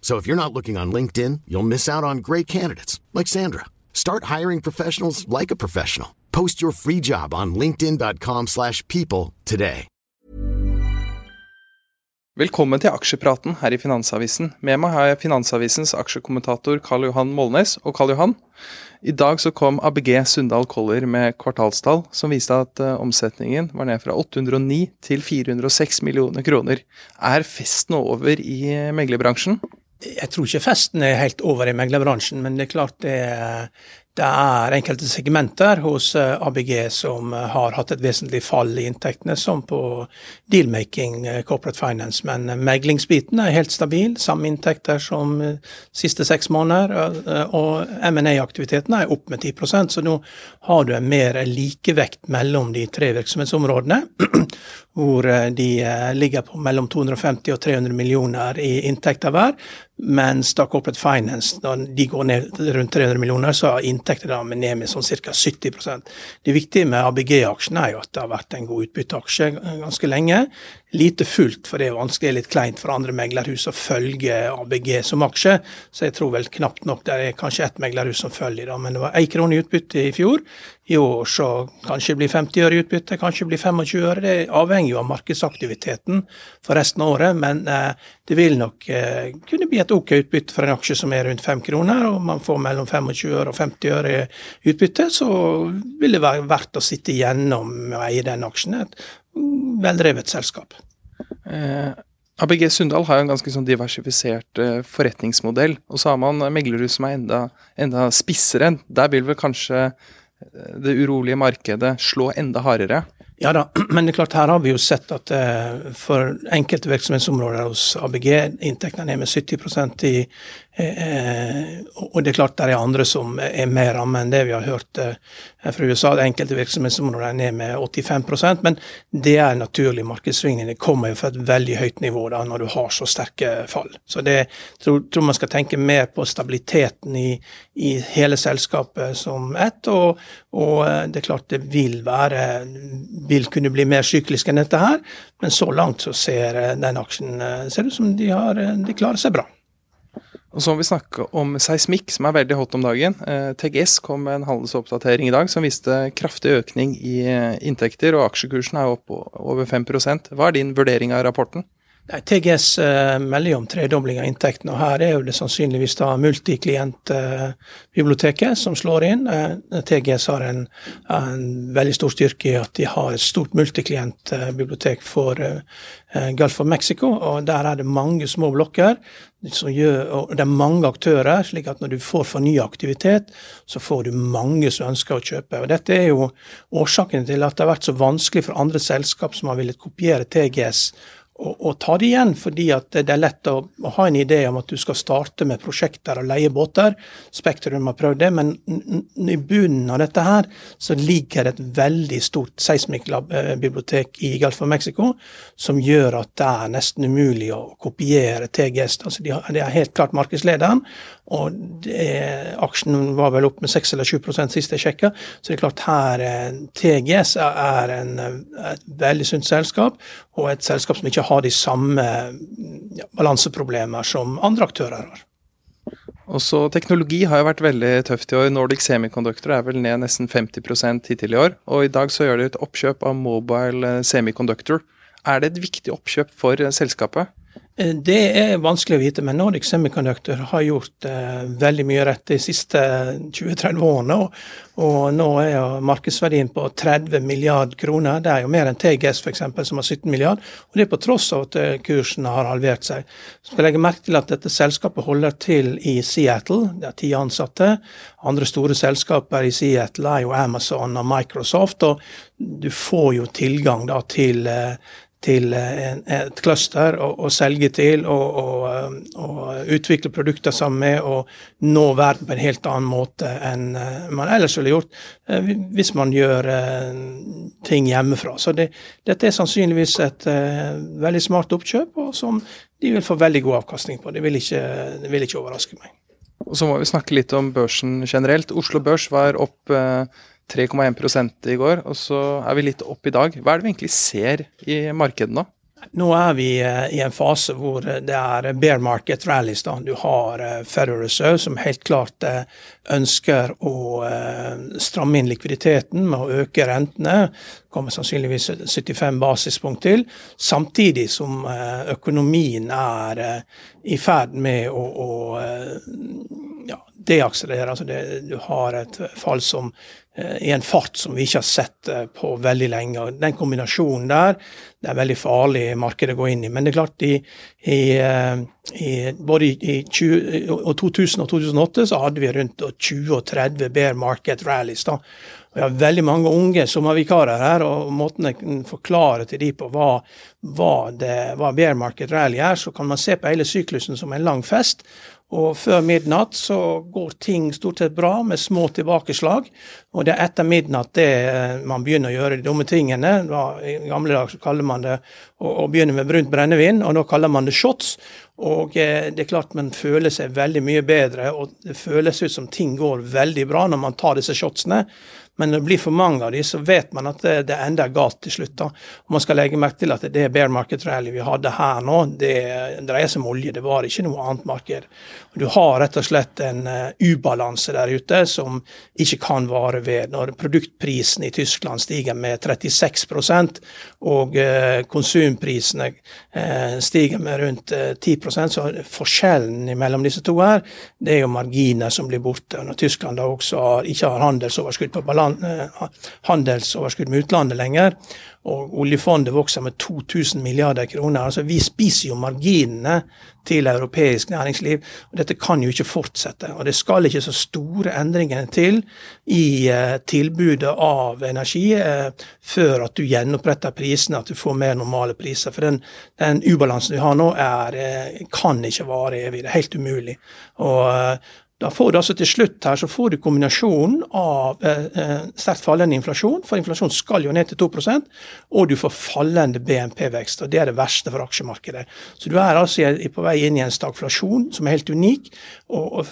So if you're not looking on LinkedIn, you'll miss out on great candidates like Sandra. Start hiring professionals like a professional. Post your free job on linkedin.com/people today. Velkommen til aksjepraten her i Finansavisen. Med meg har jeg Finansavisens aksjekommentator Karl Johan Molnes. Og Karl Johan, i dag så kom ABG Sundal Collier med kvartalstall som viste at uh, omsetningen var ned fra 809 til 406 millioner kroner. Er festen over i uh, meglerbransjen? Jeg tror ikke festen er helt over i meglerbransjen, men det er klart det, det er enkelte segmenter hos eh, ABG som eh, har hatt et vesentlig fall i inntektene, som på dealmaking, eh, corporate finance. Men meglingsbiten er helt stabil, samme inntekter som siste seks måneder. Og M&A-aktiviteten er opp med 10% så nå har du en mer likevekt mellom de tre virksomhetsområdene. Hvor de ligger på mellom 250 og 300 millioner i inntekter hver. Mens da Corporate Finance når de går ned rundt 300 millioner, så er inntektene ned med sånn ca. 70% Det viktige med ABG-aksjen er jo at det har vært en god utbytteaksje ganske lenge lite fullt, for det er vanskelig litt kleint for andre meglerhus å følge ABG som aksje. Så jeg tror vel knapt nok det er kanskje ett meglerhus som følger det. Men det var én krone i utbytte i fjor. I år så kanskje det blir 50 øre i utbytte, kanskje det blir 25 øre. Det avhenger jo av markedsaktiviteten for resten av året. Men eh, det vil nok eh, kunne bli et ok utbytte for en aksje som er rundt 5 kroner, og man får mellom 25 øre og 50 øre i utbytte, så vil det være verdt å sitte igjennom og eie den aksjen. Et veldrevet selskap. Eh, ABG Sundal har jo en ganske sånn diversifisert eh, forretningsmodell. Og så har man meglerhus som er enda, enda spissere. Der vil vel kanskje eh, det urolige markedet slå enda hardere? Ja da, men det er klart her har vi jo sett at eh, for enkelte virksomhetsområder hos ABG inntektene er ned med 70% i Eh, og det er klart det er andre som er mer rammet enn det vi har hørt eh, fra USA. Det enkelte virksomhetsområder er ned med 85% men det er naturlig markedssvingning. Det kommer jo fra et veldig høyt nivå da, når du har så sterke fall. Så det tror, tror man skal tenke mer på stabiliteten i, i hele selskapet som ett. Og, og, eh, det er klart det vil være vil kunne bli mer syklisk enn dette her, men så langt så ser den aksjen ser ut som de, har, de klarer seg bra. Og så må vi snakke om seismikk, som er veldig hot om dagen. Eh, TGS kom med en handelsoppdatering i dag som viste kraftig økning i eh, inntekter, og aksjekursen er opp over 5% Hva er din vurdering av rapporten? Nei, TGS uh, melder om tredobling av inntektene, og her er jo det sannsynligvis da multiklientbiblioteket uh, som slår inn. Uh, TGS har en, en, veldig stor styrke i at de har et stort multiklientbibliotek for Gulf of Mexico, og der er det mange små blokker. Gjør, og det er mange aktører, slik at når du får fornya aktivitet, så får du mange som ønsker å kjøpe. Og Dette er jo årsaken til at det har vært så vanskelig for andre selskap som har villet kopiere TGS å, ta det igjen, fordi at det er lett å, å, ha en idé om at du skal starte med prosjekter og leie båter. Spektrum har prøvd det, men i bunnen av dette her så ligger et veldig stort seismikkbibliotek i Gulf of Mexico som gjør at det er nesten umulig å kopiere TGS. Altså de, de er helt klart markedslederen, og det, aksjen var vel opp med 6 eller 7 sist jeg sjekka. Så det er klart her eh, TGS er en, et veldig sunt selskap, og et selskap som ikke har de samme ja, balanseproblemer som andre aktører har. Også teknologi har jo vært veldig tøft i år. Nordic Semiconductor er vel ned nesten 50% hittil i år. Og i dag så gjør de et oppkjøp av Mobile Semiconductor. Er det et viktig oppkjøp for selskapet? Eh, det er vanskelig å vite, men Nordic Semiconductor har gjort eh, veldig mye rett de siste 20-30 årene. Og, og, nå er jo markedsverdien på 30 milliard kroner. Det er jo mer enn TGS f.eks., som har 17 milliard. Og det er på tross av at eh, kursen har halvert seg. Så skal legge merke til at dette selskapet holder til i Seattle. Det er ti ansatte. Andre store selskaper i Seattle er jo Amazon og Microsoft. og du får jo tilgang da til eh, til en, et cluster å selge til og, og, og, utvikle produkter sammen med og nå verden på en helt annen måte enn eh, man ellers ville gjort eh, hvis man gjør eh, ting hjemmefra. Så det, dette er sannsynligvis et veldig smart oppkjøp, og som de vil få veldig god avkastning på. Det vil ikke, det vil ikke overraske meg. Og Så må vi snakke litt om børsen generelt. Oslo Børs var opp 3,1 i går, og så er vi litt opp i dag. Hva er det vi egentlig ser i markedet nå? Nå er vi eh, i en fase hvor det er bear market rallies. Da. Du har eh, Federal Reserve som helt klart eh, ønsker å stramme inn likviditeten med å øke rentene. kommer sannsynligvis 75 basispunkt til. Samtidig som økonomien er i ferd med å, å ja, deakselerere. Altså du har et fall som Eh, i en fart som vi ikke har sett eh, på veldig lenge. Den kombinasjonen der det er veldig farlig marked å gå inn i. Men det er klart, i, i, eh, i både i 20, 2000 og 2008 så hadde vi rundt 20 og 30 bear market rallies. da. Vi har veldig mange unge sommervikarer her, og måten jeg kan forklare til de på hva, hva, det, hva bear market rally er, så kan man se på hele syklusen som en lang fest. Og før midnatt så går ting stort sett bra, med små tilbakeslag. Og det er etter midnatt det eh, man begynner å gjøre de dumme tingene. I gamle dager så kaller man det å, å begynne med brunt brennevin, og nå kaller man det shots. Og eh, det er klart man føler seg veldig mye bedre, og det føles ut som ting går veldig bra når man tar disse shotsene. Men når det blir for mange av de, så vet man at det, det ender galt til slutt. da. Man skal legge merke til at det bear market rally vi hadde her nå, det dreier seg om olje. Det var ikke noe annet marked. Du har rett og slett en uh, ubalanse der ute som ikke kan vare ved. Når produktprisen i Tyskland stiger med 36 og uh, konsumprisene uh, stiger med rundt 10% så forskjellen mellom disse to her, det er jo marginer som blir borte. Når Tyskland da også har, ikke har handelsoverskudd på balanse, handelsoverskudd med utlandet lenger. Og oljefondet vokser med 2000 milliarder kroner. Altså Vi spiser jo marginene til europeisk næringsliv. og Dette kan jo ikke fortsette. Og det skal ikke så store endringer til i uh, tilbudet av energi uh, før at du gjenoppretter prisene, at du får mer normale priser. For den, den ubalansen vi har nå, er, kan ikke vare evig. Det er helt umulig. Og da får du altså til slutt her så får du kombinasjonen av eh, eh sterkt fallende inflasjon, for inflasjon skal jo ned til 2% og du får fallende BNP-vekst. og Det er det verste for aksjemarkedet. Så du er altså på vei inn i en stagflasjon som er helt unik. Og, og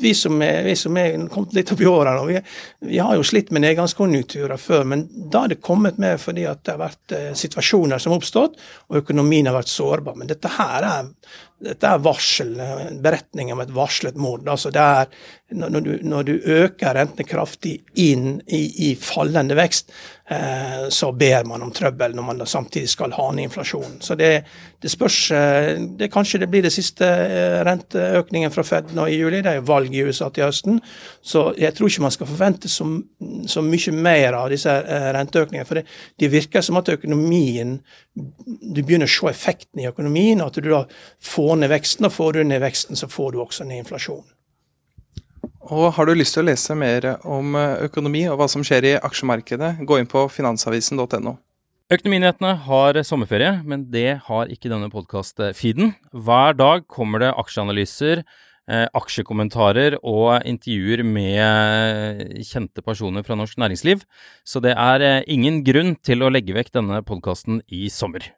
vi som er, vi som er kommet litt opp i årene, vi, vi, har jo slitt med nedgangskonjunkturer før, men da er det kommet med fordi at det har vært eh, situasjoner som har oppstått, og økonomien har vært sårbar. Men dette her er dette er varsel, beretning om et varslet mord. Altså det er når du, når du øker rentene kraftig inn i, i fallende vekst, eh, så ber man om trøbbel når man samtidig skal ha ned inflasjonen. Så det, det spørs eh, det Kanskje det blir det siste eh, renteøkningen fra Fed nå i juli. Det er jo valg i USA til høsten. Så jeg tror ikke man skal forvente så, så mye mer av disse eh, renteøkningene. For det, det, virker som at økonomien Du begynner å se effekten i økonomien, at du da får ned veksten. Og får du ned veksten, så får du også ned inflasjonen. Og Har du lyst til å lese mer om økonomi og hva som skjer i aksjemarkedet, gå inn på finansavisen.no. Økonominyhetene har sommerferie, men det har ikke denne podkast-feeden. Hver dag kommer det aksjeanalyser, eh, aksjekommentarer og intervjuer med kjente personer fra norsk næringsliv, så det er eh, ingen grunn til å legge vekk denne podkasten i sommer.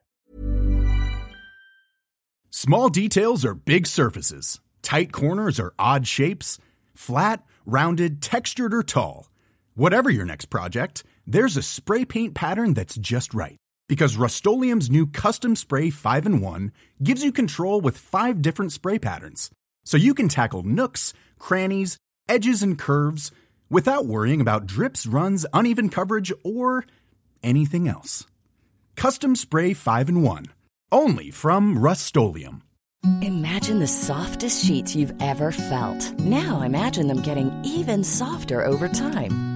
Small details are big surfaces. Tight corners are odd shapes. Flat, rounded, textured, or tall. Whatever your next project, there's a spray paint pattern that's just right. Because Rust new Custom Spray 5 in 1 gives you control with five different spray patterns. So you can tackle nooks, crannies, edges, and curves without worrying about drips, runs, uneven coverage, or anything else. Custom Spray 5 in 1. Only from Rust Imagine the softest sheets you've ever felt. Now imagine them getting even softer over time.